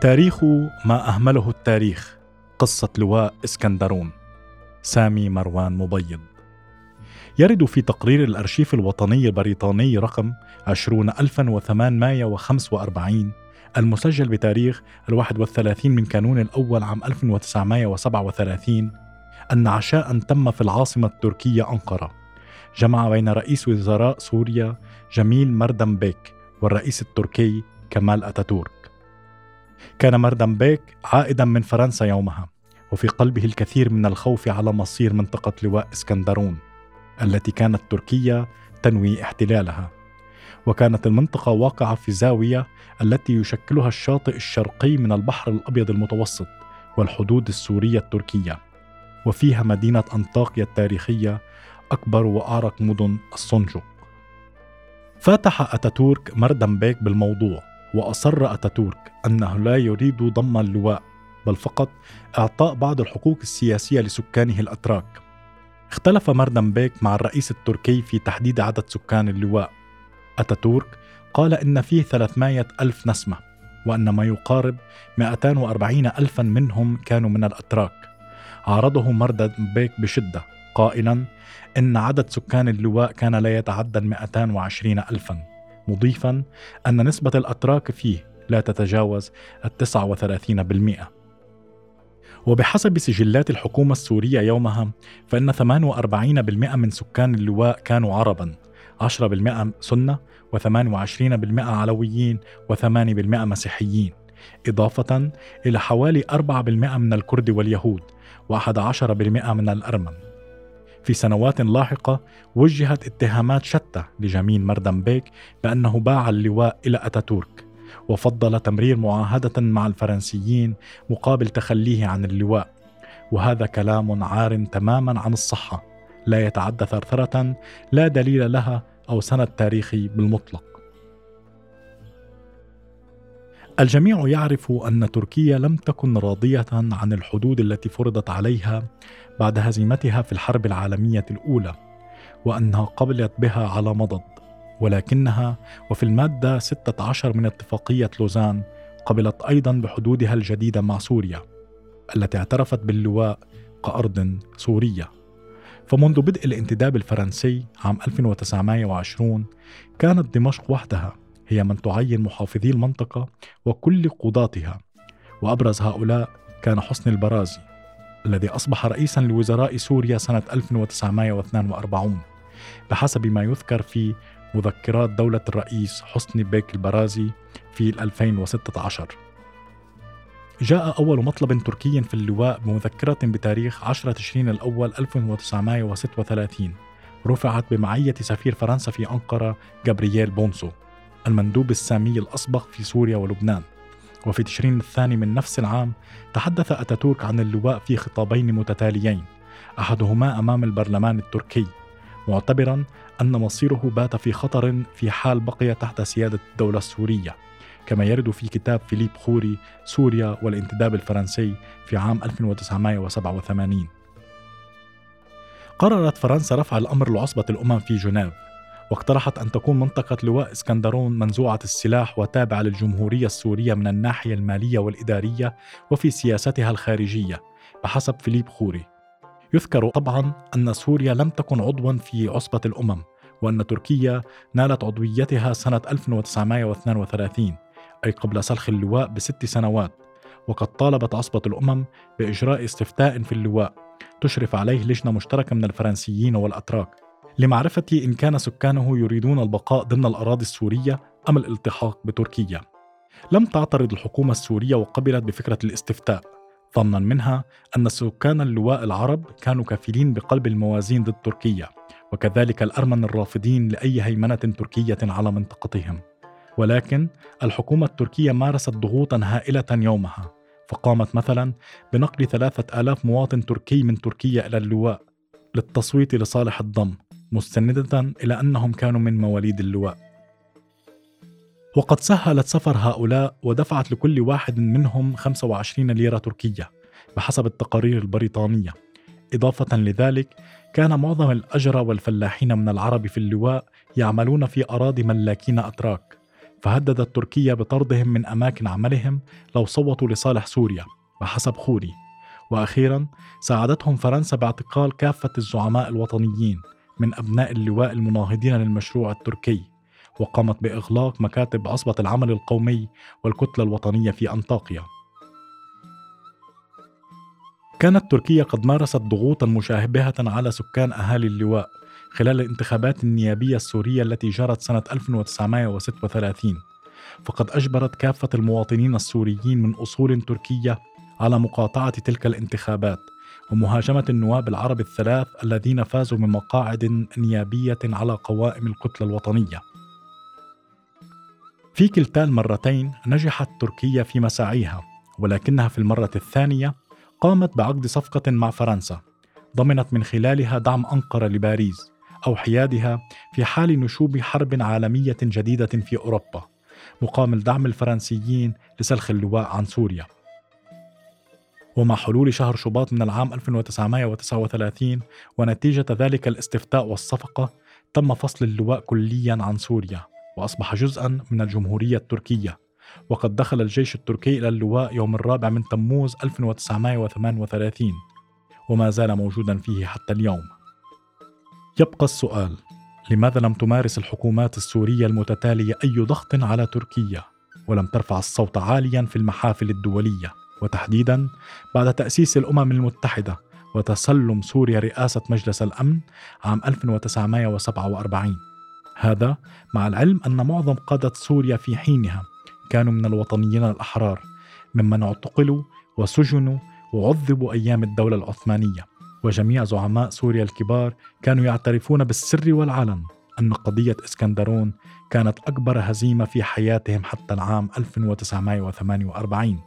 تاريخ ما أهمله التاريخ قصة لواء إسكندرون. سامي مروان مبيض. يرد في تقرير الأرشيف الوطني البريطاني رقم 20845 المسجل بتاريخ الواحد والثلاثين من كانون الأول عام 1937 أن عشاء تم في العاصمة التركية أنقرة. جمع بين رئيس وزراء سوريا جميل مردم بيك والرئيس التركي كمال أتاتورك. كان مردم بيك عائدا من فرنسا يومها وفي قلبه الكثير من الخوف على مصير منطقة لواء إسكندرون التي كانت تركيا تنوي احتلالها. وكانت المنطقة واقعة في زاوية التي يشكلها الشاطئ الشرقي من البحر الأبيض المتوسط والحدود السورية التركية وفيها مدينة أنطاكيا التاريخية أكبر وأعرق مدن الصنجق فاتح أتاتورك مردم بيك بالموضوع. وأصر أتاتورك أنه لا يريد ضم اللواء بل فقط إعطاء بعض الحقوق السياسية لسكانه الأتراك. اختلف مردم بيك مع الرئيس التركي في تحديد عدد سكان اللواء. أتاتورك قال إن فيه 300 ألف نسمة وأن ما يقارب 240 ألفا منهم كانوا من الأتراك. عارضه مردم بيك بشدة قائلا إن عدد سكان اللواء كان لا يتعدى 220 ألفا. مضيفا أن نسبة الأتراك فيه لا تتجاوز التسعة وثلاثين بالمئة. وبحسب سجلات الحكومة السورية يومها فإن 48% من سكان اللواء كانوا عربا 10% سنة و28% علويين و8% مسيحيين إضافة إلى حوالي 4% من الكرد واليهود و11% من الأرمن. في سنوات لاحقة وجهت اتهامات شتى لجميل مردم بيك بأنه باع اللواء إلى أتاتورك وفضل تمرير معاهدة مع الفرنسيين مقابل تخليه عن اللواء. وهذا كلام عار تماما عن الصحة لا يتعدى ثرثرة لا دليل لها أو سند تاريخي بالمطلق. الجميع يعرف أن تركيا لم تكن راضية عن الحدود التي فرضت عليها بعد هزيمتها في الحرب العالمية الأولى وأنها قبلت بها على مضض ولكنها وفي المادة 16 من اتفاقية لوزان قبلت أيضا بحدودها الجديدة مع سوريا التي اعترفت باللواء كأرض سورية. فمنذ بدء الانتداب الفرنسي عام 1920 كانت دمشق وحدها هي من تعين محافظي المنطقة وكل قضاتها. وأبرز هؤلاء كان حسني البرازي الذي أصبح رئيسا لوزراء سوريا سنة 1942 بحسب ما يذكر في مذكرات دولة الرئيس حسني بيك البرازي في 2016 جاء أول مطلب تركي في اللواء بمذكرة بتاريخ 10 تشرين الأول 1936 رفعت بمعية سفير فرنسا في أنقرة جابرييل بونسو. المندوب السامي الأسبق في سوريا ولبنان. وفي تشرين الثاني من نفس العام تحدث أتاتورك عن اللواء في خطابين متتاليين أحدهما أمام البرلمان التركي معتبرا أن مصيره بات في خطر في حال بقي تحت سيادة الدولة السورية كما يرد في كتاب فيليب خوري سوريا والانتداب الفرنسي في عام 1987 قررت فرنسا رفع الأمر لعصبة الأمم في جنيف. واقترحت أن تكون منطقة لواء إسكندرون منزوعة السلاح وتابعة للجمهورية السورية من الناحية المالية والإدارية وفي سياستها الخارجية بحسب فيليب خوري. يذكر طبعا أن سوريا لم تكن عضوا في عصبة الأمم وأن تركيا نالت عضويتها سنة 1932 أي قبل سلخ اللواء بست سنوات وقد طالبت عصبة الأمم بإجراء استفتاء في اللواء تشرف عليه لجنة مشتركة من الفرنسيين والأتراك. لمعرفة إن كان سكانه يريدون البقاء ضمن الأراضي السورية أم الالتحاق بتركيا. لم تعترض الحكومة السورية وقبلت بفكرة الاستفتاء، ظنا منها أن سكان اللواء العرب كانوا كفيلين بقلب الموازين ضد تركيا، وكذلك الأرمن الرافضين لأي هيمنة تركية على منطقتهم. ولكن الحكومة التركية مارست ضغوطا هائلة يومها، فقامت مثلا بنقل ثلاثة آلاف مواطن تركي من تركيا إلى اللواء للتصويت لصالح الضم مستندة إلى أنهم كانوا من مواليد اللواء. وقد سهلت سفر هؤلاء ودفعت لكل واحد منهم 25 ليرة تركية بحسب التقارير البريطانية. إضافة لذلك كان معظم الأجرة والفلاحين من العرب في اللواء يعملون في أراضي ملاكين أتراك فهددت تركيا بطردهم من أماكن عملهم لو صوتوا لصالح سوريا بحسب خوري. وأخيرا ساعدتهم فرنسا باعتقال كافة الزعماء الوطنيين من أبناء اللواء المناهضين للمشروع التركي وقامت بإغلاق مكاتب عصبة العمل القومي والكتلة الوطنية في أنطاكيا. كانت تركيا قد مارست ضغوطا مشابهة على سكان أهالي اللواء خلال الانتخابات النيابية السورية التي جرت سنة 1936 فقد أجبرت كافة المواطنين السوريين من أصول تركية على مقاطعة تلك الانتخابات ومهاجمة النواب العرب الثلاث الذين فازوا من مقاعد نيابية على قوائم الكتلة الوطنية. في كلتا المرتين نجحت تركيا في مساعيها، ولكنها في المرة الثانية قامت بعقد صفقة مع فرنسا، ضمنت من خلالها دعم أنقرة لباريس أو حيادها في حال نشوب حرب عالمية جديدة في أوروبا، مقابل دعم الفرنسيين لسلخ اللواء عن سوريا. ومع حلول شهر شباط من العام 1939 ونتيجة ذلك الاستفتاء والصفقة تم فصل اللواء كليا عن سوريا وأصبح جزءا من الجمهورية التركية. وقد دخل الجيش التركي إلى اللواء يوم الرابع من تموز 1938 وما زال موجودا فيه حتى اليوم. يبقى السؤال لماذا لم تمارس الحكومات السورية المتتالية أي ضغط على تركيا؟ ولم ترفع الصوت عاليا في المحافل الدولية. وتحديدا بعد تأسيس الأمم المتحدة وتسلم سوريا رئاسة مجلس الأمن عام 1947 هذا مع العلم أن معظم قادة سوريا في حينها كانوا من الوطنيين الأحرار ممن اعتقلوا وسجنوا وعذبوا أيام الدولة العثمانية. وجميع زعماء سوريا الكبار كانوا يعترفون بالسر والعلن أن قضية إسكندرون كانت أكبر هزيمة في حياتهم حتى العام 1948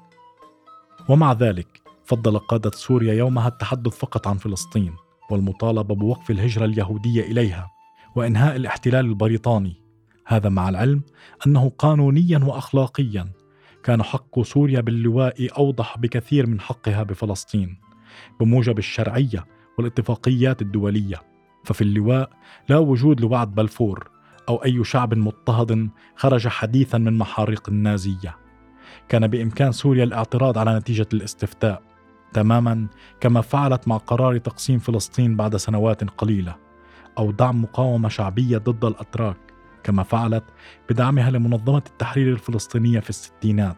ومع ذلك فضل قادة سوريا يومها التحدث فقط عن فلسطين والمطالبة بوقف الهجرة اليهودية إليها وإنهاء الاحتلال البريطاني. هذا مع العلم أنه قانونيا وأخلاقيا كان حق سوريا باللواء أوضح بكثير من حقها بفلسطين بموجب الشرعية والاتفاقيات الدولية. ففي اللواء لا وجود لوعد بلفور أو أي شعب مضطهد خرج حديثا من محاريق النازية. كان بإمكان سوريا الاعتراض على نتيجة الاستفتاء. تماما كما فعلت مع قرار تقسيم فلسطين بعد سنوات قليلة أو دعم مقاومة شعبية ضد الأتراك كما فعلت بدعمها لمنظمة التحرير الفلسطينية في الستينات.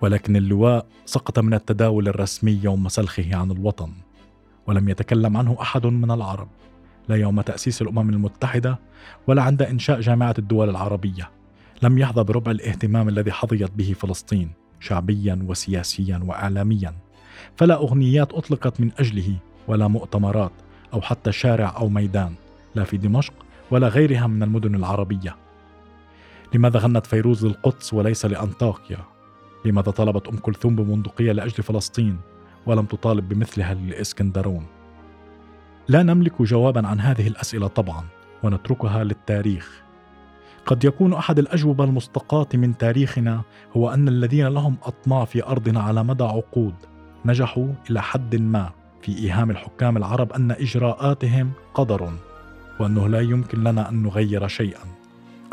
ولكن اللواء سقط من التداول الرسمي يوم سلخه عن الوطن ولم يتكلم عنه أحد من العرب لا يوم تأسيس الأمم المتحدة ولا عند إنشاء جامعة الدول العربية. لم يحظى بربع الاهتمام الذي حظيت به فلسطين شعبيا وسياسيا واعلاميا. فلا أغنيات أطلقت من أجله ولا مؤتمرات أو حتى شارع أو ميدان لا في دمشق ولا غيرها من المدن العربية. لماذا غنت فيروز للقدس وليس لأنطاكيا؟ لماذا طلبت أم كلثوم ببندقيه لأجل فلسطين ولم تطالب بمثلها للإسكندرون؟ لا نملك جوابا عن هذه الأسئلة طبعا ونتركها للتاريخ. قد يكون أحد الاجوبه المستقاة من تاريخنا هو أن الذين لهم أطماع في أرضنا على مدى عقود نجحوا إلى حد ما في إيهام الحكام العرب أن إجراءاتهم قدر وأنه لا يمكن لنا أن نغير شيئا.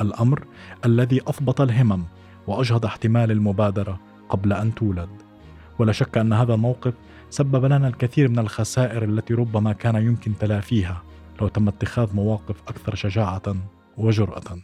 الأمر الذي اثبط الهمم وأجهض احتمال المبادرة قبل أن تولد. ولا شك أن هذا الموقف سبب لنا الكثير من الخسائر التي ربما كان يمكن تلافيها لو تم اتخاذ مواقف أكثر شجاعة. وجرأة.